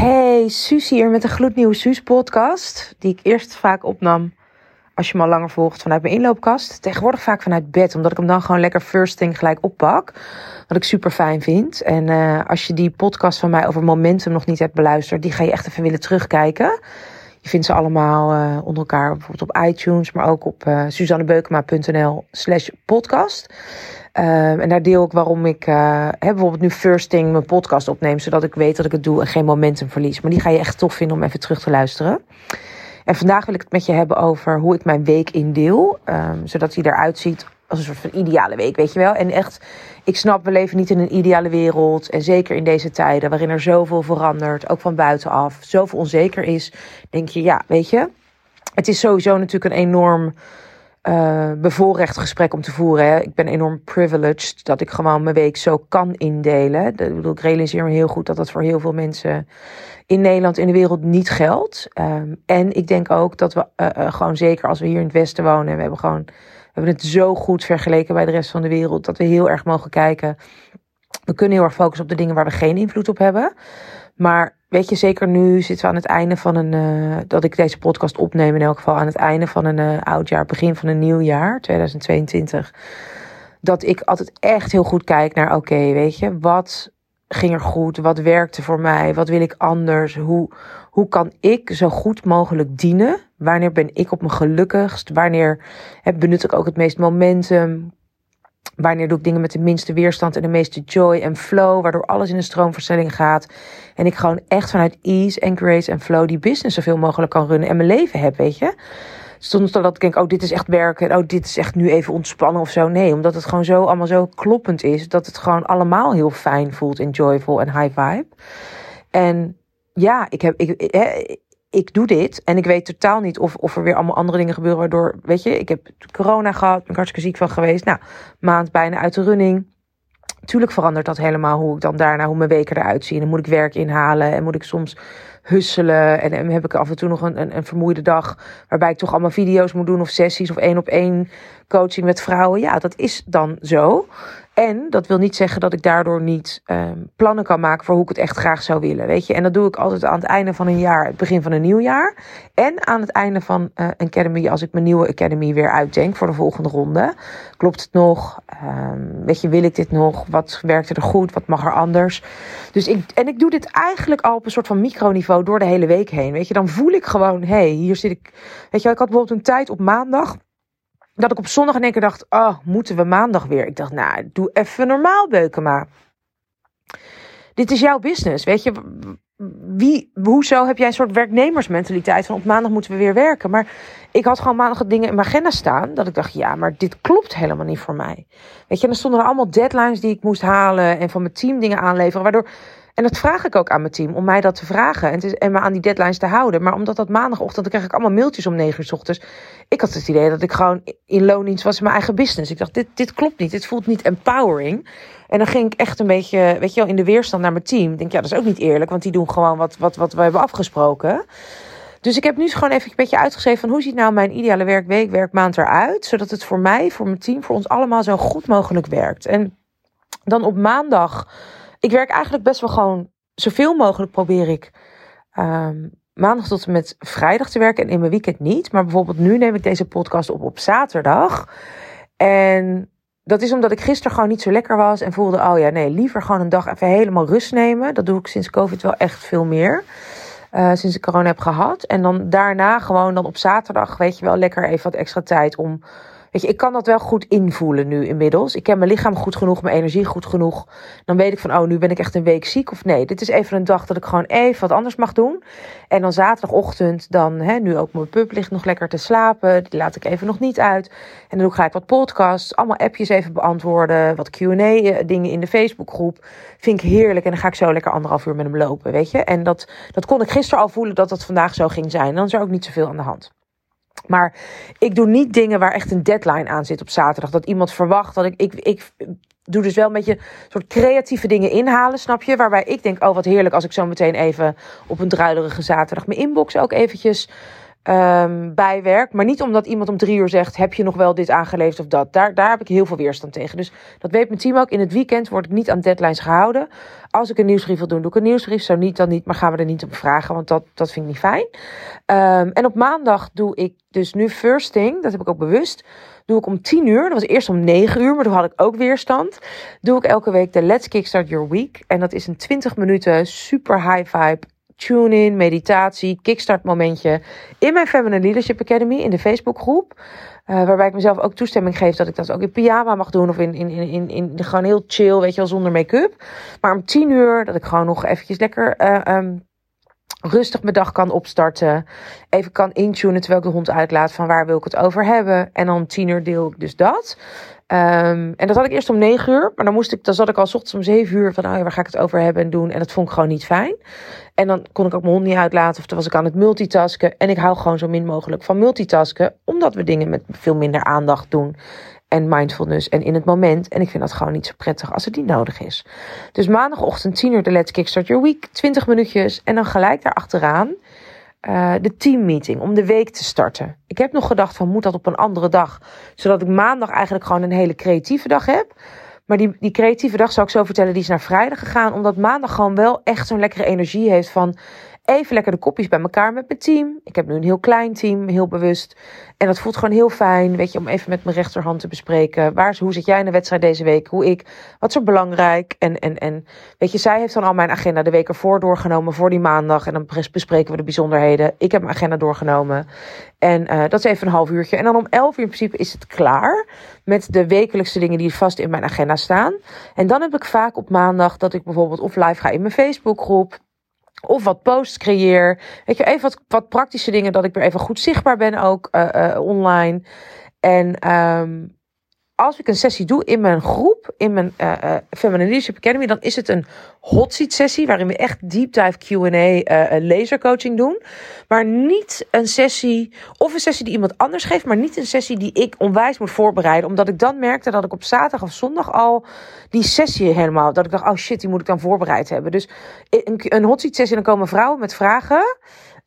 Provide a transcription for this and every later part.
Hey, Suus hier met de gloednieuwe Suus podcast. Die ik eerst vaak opnam, als je me al langer volgt, vanuit mijn inloopkast. Tegenwoordig vaak vanuit bed, omdat ik hem dan gewoon lekker first thing gelijk oppak. Wat ik super fijn vind. En uh, als je die podcast van mij over momentum nog niet hebt beluisterd, die ga je echt even willen terugkijken. Je vindt ze allemaal uh, onder elkaar, bijvoorbeeld op iTunes, maar ook op uh, suzannebeukema.nl slash podcast. Uh, en daar deel ik waarom ik uh, bijvoorbeeld nu first thing mijn podcast opneem, zodat ik weet dat ik het doe en geen momentum verlies. Maar die ga je echt tof vinden om even terug te luisteren. En vandaag wil ik het met je hebben over hoe ik mijn week indeel, um, zodat die eruit ziet als een soort van ideale week, weet je wel. En echt, ik snap, we leven niet in een ideale wereld. En zeker in deze tijden waarin er zoveel verandert, ook van buitenaf, zoveel onzeker is, denk je, ja, weet je, het is sowieso natuurlijk een enorm uh, bevoorrecht gesprek om te voeren. Ik ben enorm privileged dat ik gewoon mijn week zo kan indelen. Ik, bedoel, ik realiseer me heel goed dat dat voor heel veel mensen in Nederland in de wereld niet geldt. Um, en ik denk ook dat we uh, uh, gewoon zeker als we hier in het Westen wonen, en we hebben gewoon hebben het zo goed vergeleken bij de rest van de wereld dat we heel erg mogen kijken. We kunnen heel erg focussen op de dingen waar we geen invloed op hebben. Maar weet je, zeker nu zitten we aan het einde van een. Uh, dat ik deze podcast opneem, in elk geval aan het einde van een uh, oud jaar, begin van een nieuw jaar, 2022. Dat ik altijd echt heel goed kijk naar: oké, weet je, wat ging er goed? Wat werkte voor mij? Wat wil ik anders? Hoe, hoe kan ik zo goed mogelijk dienen? Wanneer ben ik op mijn gelukkigst? Wanneer benut ik ook het meest momentum? Wanneer doe ik dingen met de minste weerstand en de meeste joy en flow, waardoor alles in een stroomversnelling gaat. En ik gewoon echt vanuit ease en grace en flow die business zoveel mogelijk kan runnen en mijn leven heb, weet je. Zonder dat ik denk, oh, dit is echt werken. Oh, dit is echt nu even ontspannen of zo. Nee, omdat het gewoon zo allemaal zo kloppend is. Dat het gewoon allemaal heel fijn voelt en joyful en high vibe. En ja, ik heb. Ik, ik doe dit en ik weet totaal niet of, of er weer allemaal andere dingen gebeuren. Waardoor, weet je, ik heb corona gehad, ben ik hartstikke ziek van geweest. Nou, maand bijna uit de running. Tuurlijk verandert dat helemaal hoe ik dan daarna, hoe mijn weken eruit zien. En moet ik werk inhalen en moet ik soms husselen. En, en heb ik af en toe nog een, een, een vermoeide dag waarbij ik toch allemaal video's moet doen of sessies of één op één coaching met vrouwen. Ja, dat is dan zo. En dat wil niet zeggen dat ik daardoor niet um, plannen kan maken voor hoe ik het echt graag zou willen. Weet je, en dat doe ik altijd aan het einde van een jaar, het begin van een nieuw jaar. En aan het einde van uh, Academy, als ik mijn nieuwe Academy weer uitdenk voor de volgende ronde. Klopt het nog? Um, weet je, wil ik dit nog? Wat werkte er goed? Wat mag er anders? Dus ik, en ik doe dit eigenlijk al op een soort van microniveau door de hele week heen. Weet je, dan voel ik gewoon, hé, hey, hier zit ik. Weet je, ik had bijvoorbeeld een tijd op maandag dat ik op zondag in één keer dacht, oh, moeten we maandag weer? Ik dacht, nou, doe even normaal, Beukema. Dit is jouw business, weet je. Wie, hoezo heb jij een soort werknemersmentaliteit van op maandag moeten we weer werken? Maar ik had gewoon maandag dingen in mijn agenda staan. Dat ik dacht, ja, maar dit klopt helemaal niet voor mij. Weet je, dan stonden er allemaal deadlines die ik moest halen. En van mijn team dingen aanleveren. Waardoor en dat vraag ik ook aan mijn team, om mij dat te vragen en, en me aan die deadlines te houden. Maar omdat dat maandagochtend, dan krijg ik allemaal mailtjes om negen uur s ochtends. Ik had het idee dat ik gewoon in loondienst was in mijn eigen business. Ik dacht, dit, dit klopt niet, dit voelt niet empowering. En dan ging ik echt een beetje, weet je wel, in de weerstand naar mijn team. Ik denk, ja, dat is ook niet eerlijk, want die doen gewoon wat, wat, wat we hebben afgesproken. Dus ik heb nu gewoon even een beetje uitgeschreven van hoe ziet nou mijn ideale werkweek, werkmaand eruit. Zodat het voor mij, voor mijn team, voor ons allemaal zo goed mogelijk werkt. En dan op maandag ik werk eigenlijk best wel gewoon zoveel mogelijk probeer ik um, maandag tot en met vrijdag te werken en in mijn weekend niet. Maar bijvoorbeeld nu neem ik deze podcast op op zaterdag. En dat is omdat ik gisteren gewoon niet zo lekker was en voelde, oh ja, nee, liever gewoon een dag even helemaal rust nemen. Dat doe ik sinds COVID wel echt veel meer. Uh, sinds ik corona heb gehad. En dan daarna gewoon dan op zaterdag, weet je wel, lekker even wat extra tijd om Weet je, ik kan dat wel goed invoelen nu inmiddels. Ik ken mijn lichaam goed genoeg, mijn energie goed genoeg. Dan weet ik van, oh, nu ben ik echt een week ziek of nee. Dit is even een dag dat ik gewoon even wat anders mag doen. En dan zaterdagochtend, dan, hè, nu ook mijn pup ligt nog lekker te slapen. Die laat ik even nog niet uit. En dan doe ik gelijk wat podcasts, allemaal appjes even beantwoorden. Wat Q&A dingen in de Facebookgroep. Vind ik heerlijk. En dan ga ik zo lekker anderhalf uur met hem lopen, weet je. En dat, dat kon ik gisteren al voelen dat dat vandaag zo ging zijn. Dan is er ook niet zoveel aan de hand. Maar ik doe niet dingen waar echt een deadline aan zit op zaterdag. Dat iemand verwacht dat ik. Ik, ik doe dus wel een beetje soort creatieve dingen inhalen, snap je? Waarbij ik denk, oh wat heerlijk als ik zo meteen even op een druilerige zaterdag mijn inbox ook eventjes um, bij werk. Maar niet omdat iemand om drie uur zegt: heb je nog wel dit aangeleverd of dat? Daar, daar heb ik heel veel weerstand tegen. Dus dat weet mijn team ook. In het weekend word ik niet aan deadlines gehouden. Als ik een nieuwsbrief wil doen, doe ik een nieuwsbrief. Zo niet, dan niet. Maar gaan we er niet om vragen, want dat, dat vind ik niet fijn. Um, en op maandag doe ik dus nu first thing. Dat heb ik ook bewust doe ik om 10 uur. Dat was eerst om 9 uur, maar toen had ik ook weerstand. Doe ik elke week de Let's Kickstart Your Week. En dat is een 20 minuten super high vibe tune-in, meditatie, kickstart momentje in mijn Feminine Leadership Academy in de Facebookgroep. Uh, waarbij ik mezelf ook toestemming geef dat ik dat ook in pyjama mag doen. Of in, in, in, in, in gewoon heel chill, weet je wel, zonder make-up. Maar om tien uur dat ik gewoon nog eventjes lekker uh, um, rustig mijn dag kan opstarten. Even kan intunen terwijl ik de hond uitlaat van waar wil ik het over hebben. En dan tien uur deel ik dus dat. Um, en dat had ik eerst om negen uur. Maar dan, moest ik, dan zat ik al s ochtends om zeven uur van, oh ja, waar ga ik het over hebben en doen. En dat vond ik gewoon niet fijn. En dan kon ik ook mijn hond niet uitlaten. Of dan was ik aan het multitasken. En ik hou gewoon zo min mogelijk van multitasken. Omdat we dingen met veel minder aandacht doen. En mindfulness en in het moment. En ik vind dat gewoon niet zo prettig als het niet nodig is. Dus maandagochtend 10 uur de Let's Kickstart Your Week. 20 minuutjes. En dan gelijk daar achteraan uh, de teammeeting om de week te starten. Ik heb nog gedacht van moet dat op een andere dag. Zodat ik maandag eigenlijk gewoon een hele creatieve dag heb. Maar die, die creatieve dag zou ik zo vertellen, die is naar vrijdag gegaan. Omdat maandag gewoon wel echt zo'n lekkere energie heeft van even lekker de kopjes bij elkaar met mijn team. Ik heb nu een heel klein team, heel bewust. En dat voelt gewoon heel fijn, weet je, om even met mijn rechterhand te bespreken. Waar, hoe zit jij in de wedstrijd deze week? Hoe ik? Wat is er belangrijk? En, en, en weet je, zij heeft dan al mijn agenda de week ervoor doorgenomen voor die maandag. En dan bespreken we de bijzonderheden. Ik heb mijn agenda doorgenomen. En uh, dat is even een half uurtje. En dan om elf uur in principe is het klaar met de wekelijkse dingen die vast in mijn agenda staan. En dan heb ik vaak op maandag dat ik bijvoorbeeld of live ga in mijn Facebookgroep. Of wat posts creëer. Weet je, even wat, wat praktische dingen dat ik weer even goed zichtbaar ben ook uh, uh, online. En um, als ik een sessie doe in mijn groep, in mijn uh, Feminine Leadership Academy, dan is het een hot seat sessie waarin we echt deep dive Q&A uh, lasercoaching doen. Maar niet een sessie, of een sessie die iemand anders geeft, maar niet een sessie die ik onwijs moet voorbereiden. Omdat ik dan merkte dat ik op zaterdag of zondag al die sessie helemaal, dat ik dacht, oh shit, die moet ik dan voorbereid hebben. Dus een, een hot seat sessie, dan komen vrouwen met vragen.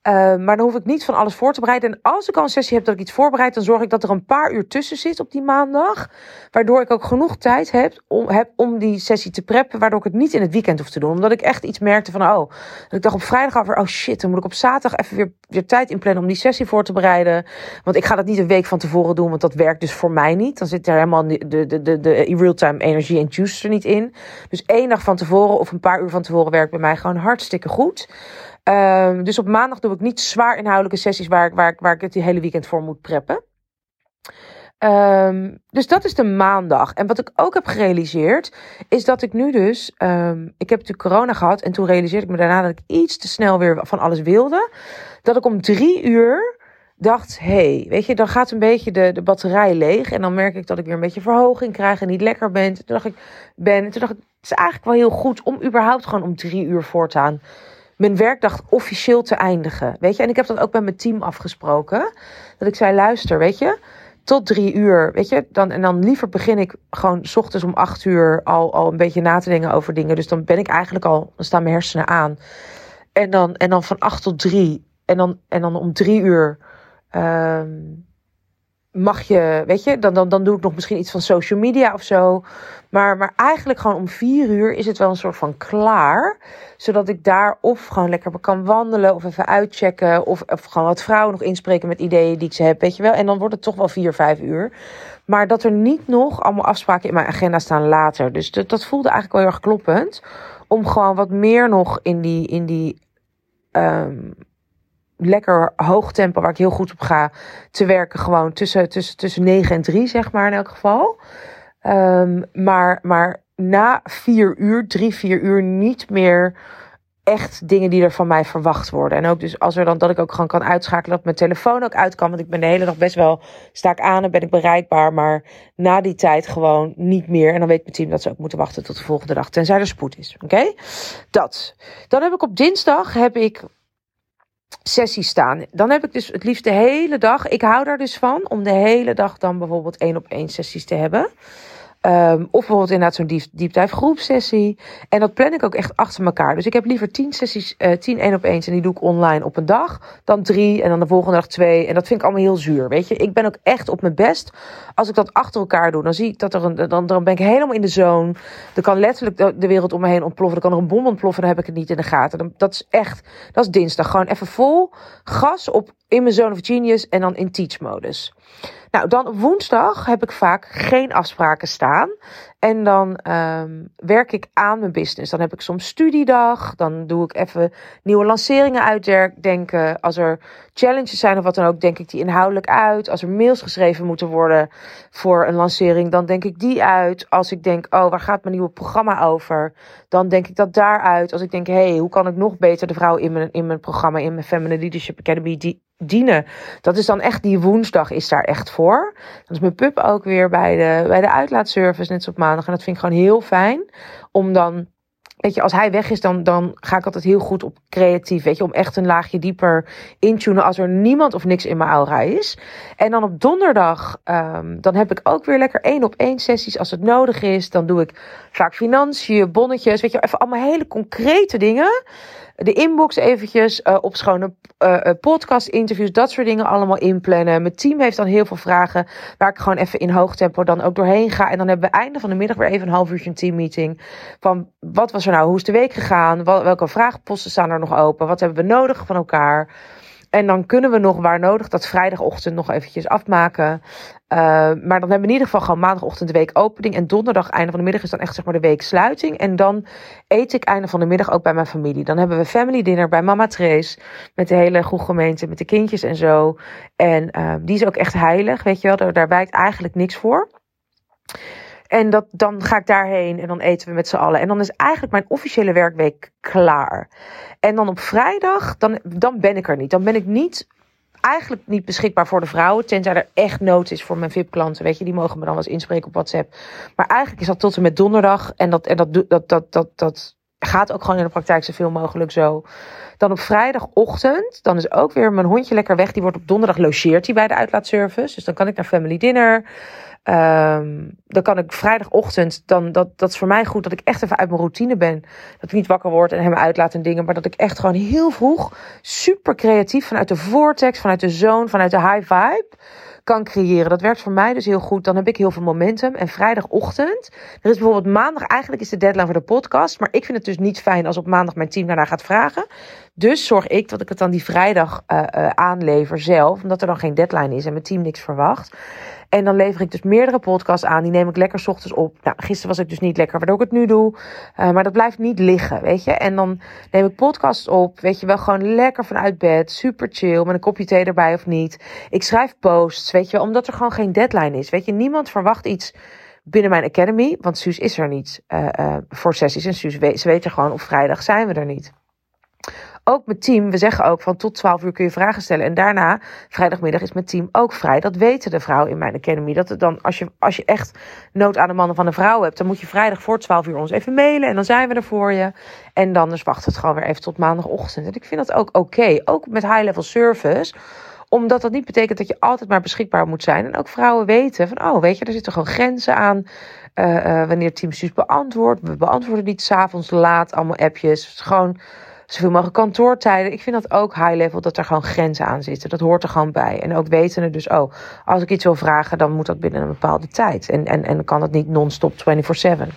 Uh, maar dan hoef ik niet van alles voor te bereiden. En als ik al een sessie heb dat ik iets voorbereid, dan zorg ik dat er een paar uur tussen zit op die maandag. Waardoor ik ook genoeg tijd heb om, om die sessie te preppen. Waardoor ik het niet in het weekend hoef te doen. Omdat ik echt iets merkte van, oh, dat ik dacht op vrijdag over, oh shit, dan moet ik op zaterdag even weer, weer tijd inplannen om die sessie voor te bereiden. Want ik ga dat niet een week van tevoren doen, want dat werkt dus voor mij niet. Dan zit er helemaal de, de, de, de real-time energie en juice er niet in. Dus één dag van tevoren of een paar uur van tevoren werkt bij mij gewoon hartstikke goed. Um, dus op maandag doe ik niet zwaar inhoudelijke sessies waar ik, waar, ik, waar ik het die hele weekend voor moet preppen. Um, dus dat is de maandag. En wat ik ook heb gerealiseerd, is dat ik nu dus. Um, ik heb natuurlijk corona gehad. En toen realiseerde ik me daarna dat ik iets te snel weer van alles wilde. Dat ik om drie uur dacht: hey, weet je, dan gaat een beetje de, de batterij leeg. En dan merk ik dat ik weer een beetje verhoging krijg en niet lekker ben. Toen dacht ik: ben. Toen dacht ik: het is eigenlijk wel heel goed om überhaupt gewoon om drie uur voortaan mijn werkdag officieel te eindigen. Weet je, en ik heb dat ook met mijn team afgesproken. Dat ik zei: luister, weet je, tot drie uur. Weet je, dan, en dan liever begin ik gewoon s ochtends om acht uur al, al een beetje na te denken over dingen. Dus dan ben ik eigenlijk al, dan staan mijn hersenen aan. En dan, en dan van acht tot drie. En dan, en dan om drie uur. Um, mag je, weet je, dan, dan, dan doe ik nog misschien iets van social media of zo. Maar, maar eigenlijk gewoon om vier uur is het wel een soort van klaar. Zodat ik daar of gewoon lekker kan wandelen of even uitchecken. Of, of gewoon wat vrouwen nog inspreken met ideeën die ik ze heb, weet je wel. En dan wordt het toch wel vier, vijf uur. Maar dat er niet nog allemaal afspraken in mijn agenda staan later. Dus dat, dat voelde eigenlijk wel heel erg kloppend. Om gewoon wat meer nog in die, in die um, lekker hoog tempo, waar ik heel goed op ga, te werken. Gewoon tussen, tussen, tussen 9 en 3, zeg maar in elk geval. Um, maar, maar na vier uur, drie, vier uur, niet meer echt dingen die er van mij verwacht worden. En ook dus als er dan dat ik ook gewoon kan uitschakelen dat mijn telefoon ook uit kan. Want ik ben de hele dag best wel, sta ik aan en ben ik bereikbaar. Maar na die tijd gewoon niet meer. En dan weet mijn team dat ze ook moeten wachten tot de volgende dag. Tenzij er spoed is. Oké? Dat. Dan heb ik op dinsdag heb ik sessies staan. Dan heb ik dus het liefst de hele dag. Ik hou daar dus van om de hele dag dan bijvoorbeeld één op één sessies te hebben. Um, of bijvoorbeeld inderdaad zo'n deep, dive groepsessie. En dat plan ik ook echt achter elkaar. Dus ik heb liever tien sessies, uh, tien één op eens. En die doe ik online op een dag. Dan drie en dan de volgende dag twee. En dat vind ik allemaal heel zuur. Weet je, ik ben ook echt op mijn best. Als ik dat achter elkaar doe, dan zie ik dat er een. Dan, dan ben ik helemaal in de zone. Er kan letterlijk de, wereld om me heen ontploffen. Er kan er een bom ontploffen. Dan heb ik het niet in de gaten. Dan, dat is echt. Dat is dinsdag. Gewoon even vol gas op in mijn zone of genius. En dan in teach modus. Nou, dan woensdag heb ik vaak geen afspraken staan. En dan um, werk ik aan mijn business. Dan heb ik soms studiedag. Dan doe ik even nieuwe lanceringen uitdenken. Als er challenges zijn of wat dan ook, denk ik die inhoudelijk uit. Als er mails geschreven moeten worden voor een lancering, dan denk ik die uit. Als ik denk, oh, waar gaat mijn nieuwe programma over? Dan denk ik dat daaruit. Als ik denk, hey, hoe kan ik nog beter de vrouw in mijn, in mijn programma, in mijn Feminine Leadership Academy, die, dienen. Dat is dan echt die woensdag is daar echt voor. Dan is mijn pup ook weer bij de, bij de uitlaatservice net op maandag. En dat vind ik gewoon heel fijn. Om dan, weet je, als hij weg is, dan, dan ga ik altijd heel goed op creatief. Weet je, om echt een laagje dieper intunen als er niemand of niks in mijn aura is. En dan op donderdag, um, dan heb ik ook weer lekker één op één sessies als het nodig is. Dan doe ik vaak financiën, bonnetjes, weet je, even allemaal hele concrete dingen de inbox eventjes uh, op schone uh, podcast interviews, dat soort dingen allemaal inplannen. Mijn team heeft dan heel veel vragen waar ik gewoon even in hoog tempo dan ook doorheen ga. En dan hebben we einde van de middag weer even een half uurtje een teammeeting. Van wat was er nou, hoe is de week gegaan? welke vraagposten staan er nog open? Wat hebben we nodig van elkaar? En dan kunnen we nog waar nodig dat vrijdagochtend nog eventjes afmaken. Uh, maar dan hebben we in ieder geval gewoon maandagochtend de week opening. En donderdag, einde van de middag, is dan echt zeg maar de week sluiting. En dan eet ik einde van de middag ook bij mijn familie. Dan hebben we family dinner bij mama Trace. Met de hele goede gemeente, met de kindjes en zo. En uh, die is ook echt heilig, weet je wel. Daar, daar wijkt eigenlijk niks voor. En dat, dan ga ik daarheen en dan eten we met z'n allen. En dan is eigenlijk mijn officiële werkweek klaar. En dan op vrijdag, dan, dan ben ik er niet. Dan ben ik niet, eigenlijk niet beschikbaar voor de vrouwen. Tenzij er echt nood is voor mijn VIP-klanten. Weet je, die mogen me dan wel eens inspreken op WhatsApp. Maar eigenlijk is dat tot en met donderdag. En dat, en dat, dat, dat, dat, dat gaat ook gewoon in de praktijk zoveel mogelijk zo. Dan op vrijdagochtend, dan is ook weer mijn hondje lekker weg. Die wordt op donderdag logeert hij bij de uitlaatservice. Dus dan kan ik naar family dinner. Um, dan kan ik vrijdagochtend, dan, dat, dat is voor mij goed dat ik echt even uit mijn routine ben. Dat ik niet wakker word en hem uitlaat en dingen. Maar dat ik echt gewoon heel vroeg, super creatief vanuit de vortex, vanuit de zone, vanuit de high vibe kan creëren. Dat werkt voor mij dus heel goed. Dan heb ik heel veel momentum. En vrijdagochtend, er is bijvoorbeeld maandag, eigenlijk is de deadline voor de podcast. Maar ik vind het dus niet fijn als op maandag mijn team daarna gaat vragen. Dus zorg ik dat ik het dan die vrijdag uh, uh, aanlever zelf. Omdat er dan geen deadline is en mijn team niks verwacht. En dan lever ik dus meerdere podcasts aan. Die neem ik lekker ochtends op. Nou, gisteren was ik dus niet lekker, waardoor ik het nu doe. Uh, maar dat blijft niet liggen, weet je. En dan neem ik podcasts op. Weet je wel, gewoon lekker vanuit bed. Super chill. Met een kopje thee erbij of niet. Ik schrijf posts, weet je. Omdat er gewoon geen deadline is. Weet je, niemand verwacht iets binnen mijn academy. Want Suus is er niet uh, uh, voor sessies. En Suus weet, ze weten gewoon op vrijdag zijn we er niet ook mijn team, we zeggen ook van tot 12 uur kun je vragen stellen. En daarna, vrijdagmiddag, is mijn team ook vrij. Dat weten de vrouwen in mijn academy. Dat het dan, als je, als je echt nood aan de mannen van een vrouw hebt, dan moet je vrijdag voor 12 uur ons even mailen. En dan zijn we er voor je. En dan dus wacht het gewoon weer even tot maandagochtend. En ik vind dat ook oké. Ook met high-level service omdat dat niet betekent dat je altijd maar beschikbaar moet zijn. En ook vrouwen weten van, oh, weet je, er zitten gewoon grenzen aan. Uh, uh, wanneer Team Suus beantwoordt. We beantwoorden niet s'avonds laat allemaal appjes. Gewoon zoveel mogelijk kantoortijden. Ik vind dat ook high level, dat er gewoon grenzen aan zitten. Dat hoort er gewoon bij. En ook weten dus, oh, als ik iets wil vragen, dan moet dat binnen een bepaalde tijd. En, en, en kan het niet non-stop 24-7.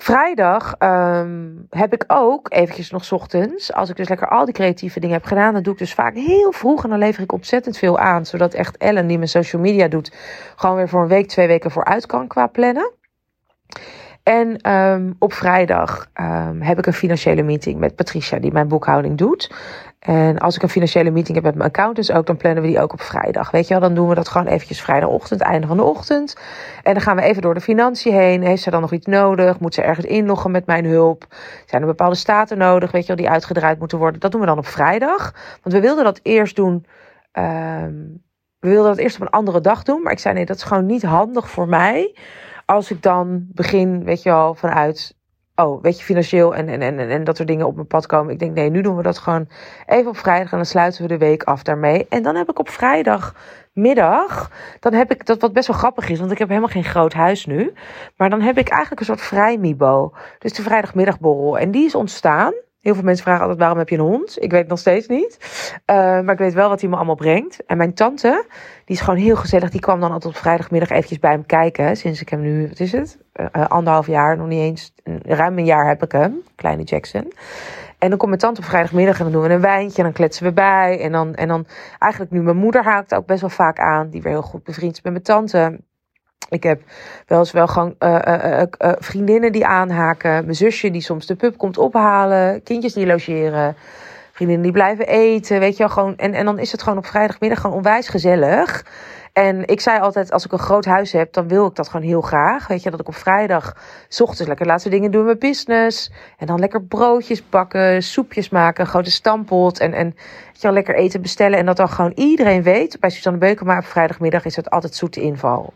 Vrijdag um, heb ik ook eventjes nog ochtends, als ik dus lekker al die creatieve dingen heb gedaan, dan doe ik dus vaak heel vroeg en dan lever ik ontzettend veel aan, zodat echt Ellen, die mijn social media doet, gewoon weer voor een week, twee weken vooruit kan qua plannen. En um, op vrijdag um, heb ik een financiële meeting met Patricia, die mijn boekhouding doet. En als ik een financiële meeting heb met mijn accountants ook, dan plannen we die ook op vrijdag. Weet je wel, dan doen we dat gewoon eventjes vrijdagochtend, einde van de ochtend. En dan gaan we even door de financiën heen. Heeft ze dan nog iets nodig? Moet ze ergens inloggen met mijn hulp? Zijn er bepaalde staten nodig, weet je wel, die uitgedraaid moeten worden? Dat doen we dan op vrijdag. Want we wilden dat eerst doen. Um, we wilden dat eerst op een andere dag doen. Maar ik zei nee, dat is gewoon niet handig voor mij als ik dan begin, weet je wel, vanuit oh, weet je, financieel en, en, en, en dat soort dingen op mijn pad komen. Ik denk, nee, nu doen we dat gewoon even op vrijdag en dan sluiten we de week af daarmee. En dan heb ik op vrijdagmiddag, dan heb ik dat wat best wel grappig is, want ik heb helemaal geen groot huis nu. Maar dan heb ik eigenlijk een soort vrijmibo. Dus de vrijdagmiddagborrel. En die is ontstaan. Heel veel mensen vragen altijd waarom heb je een hond? Ik weet het nog steeds niet. Uh, maar ik weet wel wat hij me allemaal brengt. En mijn tante, die is gewoon heel gezellig. Die kwam dan altijd op vrijdagmiddag eventjes bij hem kijken. Sinds ik hem nu, wat is het? Uh, anderhalf jaar, nog niet eens. Ruim een jaar heb ik hem. Kleine Jackson. En dan komt mijn tante op vrijdagmiddag en dan doen we een wijntje en dan kletsen we bij. En dan, en dan eigenlijk nu mijn moeder haakt ook best wel vaak aan. Die weer heel goed bevriend is met mijn tante. Ik heb wel eens wel gewoon uh, uh, uh, vriendinnen die aanhaken. Mijn zusje die soms de pub komt ophalen. Kindjes die logeren. Vriendinnen die blijven eten. Weet je wel, gewoon. En, en dan is het gewoon op vrijdagmiddag gewoon onwijs gezellig. En ik zei altijd, als ik een groot huis heb, dan wil ik dat gewoon heel graag. Weet je, dat ik op vrijdag, lekker laatste dingen doen met business. En dan lekker broodjes bakken, soepjes maken, grote stampot. En, en weet je, lekker eten bestellen. En dat dan gewoon iedereen weet. Bij Suzanne Beukema op vrijdagmiddag is het altijd zoete inval.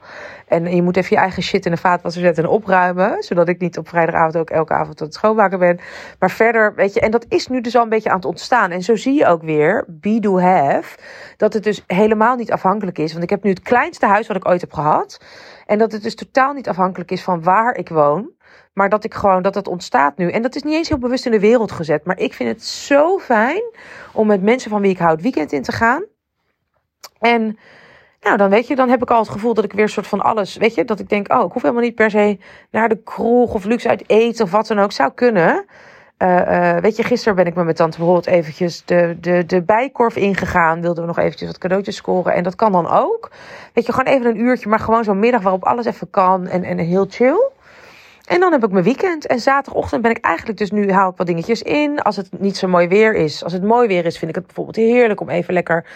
En je moet even je eigen shit in de vaatwasser zetten en opruimen. Zodat ik niet op vrijdagavond ook elke avond aan het schoonmaken ben. Maar verder, weet je, en dat is nu dus al een beetje aan het ontstaan. En zo zie je ook weer, be do have, dat het dus helemaal niet afhankelijk is. Want ik heb nu het kleinste huis wat ik ooit heb gehad. En dat het dus totaal niet afhankelijk is van waar ik woon. Maar dat ik gewoon, dat het ontstaat nu. En dat is niet eens heel bewust in de wereld gezet. Maar ik vind het zo fijn om met mensen van wie ik houd weekend in te gaan. En nou, dan weet je, dan heb ik al het gevoel dat ik weer een soort van alles, weet je, dat ik denk, oh, ik hoef helemaal niet per se naar de kroeg of luxe uit eten of wat dan ook. Zou kunnen. Uh, uh, weet je, gisteren ben ik met mijn tante bijvoorbeeld eventjes de, de, de bijkorf ingegaan. Wilden we nog eventjes wat cadeautjes scoren. En dat kan dan ook. Weet je, gewoon even een uurtje, maar gewoon zo'n middag waarop alles even kan en, en heel chill. En dan heb ik mijn weekend. En zaterdagochtend ben ik eigenlijk dus nu haal ik wat dingetjes in. Als het niet zo mooi weer is. Als het mooi weer is, vind ik het bijvoorbeeld heerlijk om even lekker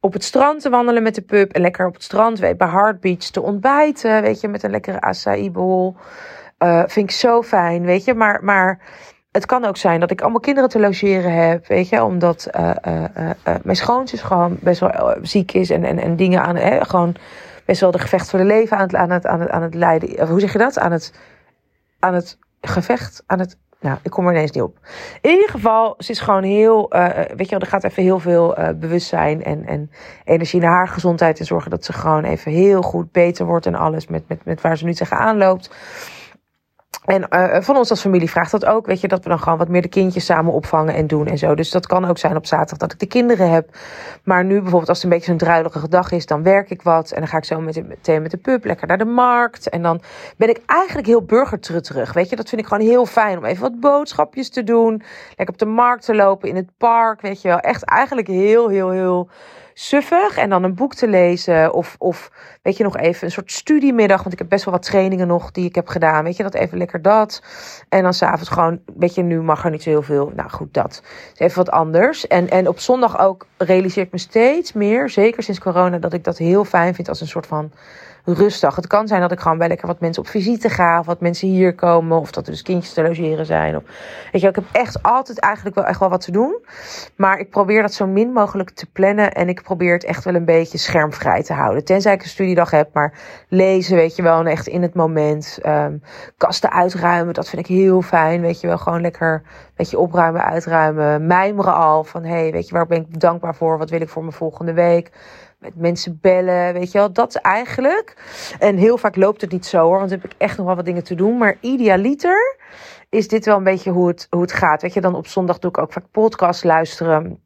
op het strand te wandelen met de pup. En lekker op het strand, weet, bij Hard Beach te ontbijten. Weet je, met een lekkere acai bowl. Uh, vind ik zo fijn, weet je. Maar, maar het kan ook zijn dat ik allemaal kinderen te logeren heb. Weet je, omdat uh, uh, mijn schoonzus gewoon best wel ziek is. En, en, en dingen aan, gewoon best wel de gevecht voor de leven aan het, aan het, aan het, aan het leiden. Hoe zeg je dat? Aan het aan het gevecht, aan het. Nou, ik kom er ineens niet op. In ieder geval, ze is gewoon heel. Uh, weet je wel, er gaat even heel veel uh, bewustzijn en, en energie naar haar gezondheid. En zorgen dat ze gewoon even heel goed beter wordt en alles met, met, met waar ze nu tegenaan loopt. En uh, van ons als familie vraagt dat ook. Weet je, dat we dan gewoon wat meer de kindjes samen opvangen en doen en zo. Dus dat kan ook zijn op zaterdag dat ik de kinderen heb. Maar nu bijvoorbeeld als het een beetje zo'n druilige dag is, dan werk ik wat. En dan ga ik zo met, meteen met de pup lekker naar de markt. En dan ben ik eigenlijk heel burgertrutterig. Weet je, dat vind ik gewoon heel fijn om even wat boodschapjes te doen. Lekker op de markt te lopen, in het park. Weet je wel, echt eigenlijk heel, heel, heel suffig en dan een boek te lezen. Of, of weet je nog even een soort studiemiddag. Want ik heb best wel wat trainingen nog die ik heb gedaan. Weet je dat even lekker dat. En dan s'avonds gewoon, weet je, nu mag er niet zo heel veel. Nou goed, dat. is even wat anders. En, en op zondag ook realiseer ik me steeds meer, zeker sinds corona, dat ik dat heel fijn vind als een soort van rustig. Het kan zijn dat ik gewoon bij lekker wat mensen op visite ga. Of wat mensen hier komen. Of dat er dus kindjes te logeren zijn. Of, weet je, ik heb echt altijd eigenlijk wel echt wel wat te doen. Maar ik probeer dat zo min mogelijk te plannen. En ik probeer het echt wel een beetje schermvrij te houden. Tenzij ik een studiedag heb. Maar lezen, weet je wel. En echt in het moment. Um, kasten uitruimen, dat vind ik heel fijn. Weet je wel, gewoon lekker een beetje opruimen, uitruimen. Mijmeren al van, hé, hey, weet je, waar ben ik dankbaar voor? Wat wil ik voor mijn volgende week? Met mensen bellen, weet je wel, dat eigenlijk. En heel vaak loopt het niet zo hoor, want dan heb ik echt nog wel wat dingen te doen. Maar idealiter is dit wel een beetje hoe het, hoe het gaat. Weet je, dan op zondag doe ik ook vaak podcast luisteren.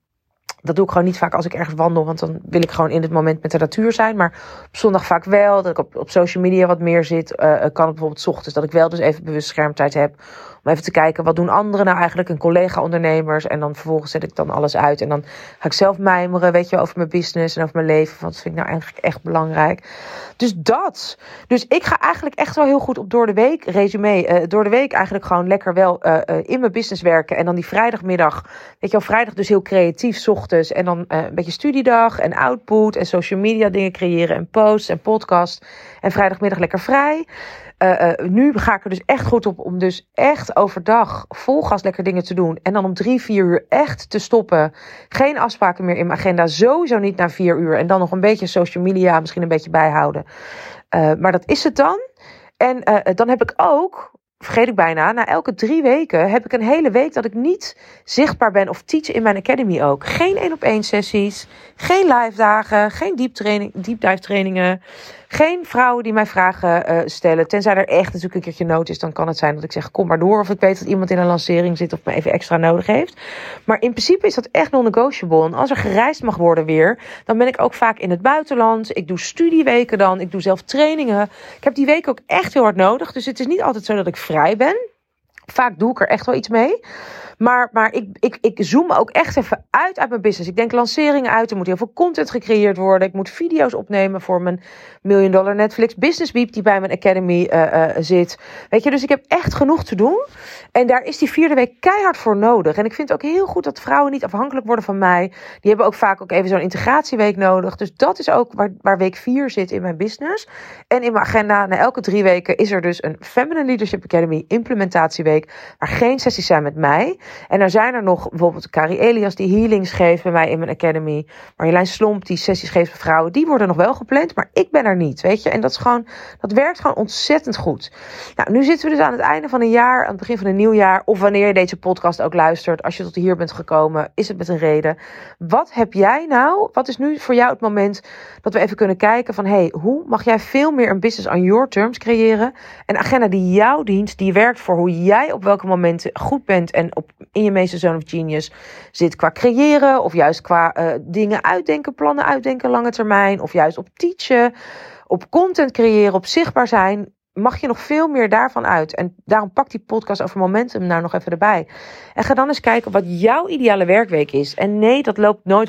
Dat doe ik gewoon niet vaak als ik ergens wandel, want dan wil ik gewoon in het moment met de natuur zijn. Maar op zondag vaak wel, dat ik op, op social media wat meer zit. Uh, kan het bijvoorbeeld ochtends, dat ik wel dus even bewust schermtijd heb om even te kijken, wat doen anderen nou eigenlijk, een collega-ondernemers. En dan vervolgens zet ik dan alles uit. En dan ga ik zelf mijmeren, weet je, over mijn business en over mijn leven. Dat vind ik nou eigenlijk echt belangrijk. Dus dat. Dus ik ga eigenlijk echt wel heel goed op door de week, resume, uh, door de week eigenlijk gewoon lekker wel in mijn business werken. En dan die vrijdagmiddag, weet je wel, vrijdag dus heel creatief, s. En dan een beetje studiedag en output en social media dingen creëren en posts en podcast. En vrijdagmiddag lekker vrij. Uh, uh, nu ga ik er dus echt goed op om dus echt overdag vol gas lekker dingen te doen. En dan om drie, vier uur echt te stoppen. Geen afspraken meer in mijn agenda. Sowieso niet na vier uur. En dan nog een beetje social media misschien een beetje bijhouden. Maar dat is het dan. En dan heb ik ook vergeet ik bijna, na elke drie weken heb ik een hele week dat ik niet zichtbaar ben of teach in mijn academy ook. Geen één op één sessies, geen live dagen, geen deep, training, trainingen. Geen vrouwen die mij vragen uh, stellen. Tenzij er echt natuurlijk een keertje nood is, dan kan het zijn dat ik zeg kom maar door. Of ik weet dat iemand in een lancering zit of me even extra nodig heeft. Maar in principe is dat echt non-negotiable. En als er gereisd mag worden weer, dan ben ik ook vaak in het buitenland. Ik doe studieweken dan, ik doe zelf trainingen. Ik heb die weken ook echt heel hard nodig. Dus het is niet altijd zo dat ik vrij ben. Vaak doe ik er echt wel iets mee. Maar, maar ik, ik, ik zoom ook echt even uit uit mijn business. Ik denk lanceringen uit. Er moet heel veel content gecreëerd worden. Ik moet video's opnemen voor mijn Million Dollar Netflix Business Week die bij mijn Academy uh, uh, zit. Weet je, dus ik heb echt genoeg te doen. En daar is die vierde week keihard voor nodig. En ik vind ook heel goed dat vrouwen niet afhankelijk worden van mij. Die hebben ook vaak ook even zo'n integratieweek nodig. Dus dat is ook waar, waar week vier zit in mijn business. En in mijn agenda, na elke drie weken, is er dus een Feminine Leadership Academy implementatieweek. Waar geen sessies zijn met mij. En dan zijn er nog bijvoorbeeld Carrie Elias die healings geeft bij mij in mijn academy. Marjolein Slomp die sessies geeft voor vrouwen. Die worden nog wel gepland, maar ik ben er niet, weet je. En dat, is gewoon, dat werkt gewoon ontzettend goed. Nou, nu zitten we dus aan het einde van een jaar, aan het begin van een nieuw jaar. Of wanneer je deze podcast ook luistert. Als je tot hier bent gekomen, is het met een reden. Wat heb jij nou, wat is nu voor jou het moment dat we even kunnen kijken van... hey, hoe mag jij veel meer een business on your terms creëren? Een agenda die jou dient, die werkt voor hoe jij op welke momenten goed bent en op in je meeste zone of genius zit qua creëren of juist qua uh, dingen uitdenken, plannen uitdenken, lange termijn of juist op teachen, op content creëren, op zichtbaar zijn mag je nog veel meer daarvan uit. En daarom pak die podcast over momentum nou nog even erbij. En ga dan eens kijken wat jouw ideale werkweek is. En nee, dat loopt nooit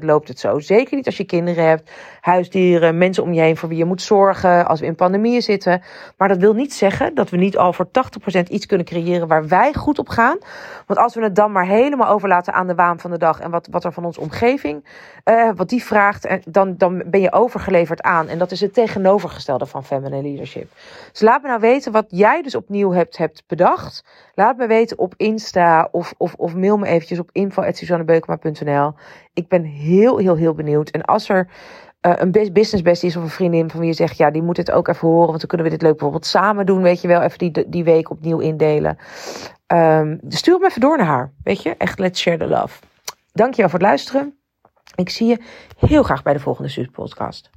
100% loopt het zo. Zeker niet als je kinderen hebt, huisdieren, mensen om je heen voor wie je moet zorgen, als we in pandemieën zitten. Maar dat wil niet zeggen dat we niet al voor 80% iets kunnen creëren waar wij goed op gaan. Want als we het dan maar helemaal overlaten aan de waan van de dag en wat, wat er van onze omgeving, uh, wat die vraagt, dan, dan ben je overgeleverd aan. En dat is het tegenovergestelde van feminine leadership. Dus laat me nou weten wat jij dus opnieuw hebt, hebt bedacht. Laat me weten op Insta of, of, of mail me eventjes op info.suzannebeukema.nl. Ik ben heel, heel, heel benieuwd. En als er uh, een business bestie is of een vriendin van wie je zegt, ja, die moet het ook even horen, want dan kunnen we dit leuk bijvoorbeeld samen doen, weet je wel, even die, die week opnieuw indelen. Um, stuur hem even door naar haar, weet je, echt let's share the love. Dankjewel voor het luisteren. Ik zie je heel graag bij de volgende Suus podcast.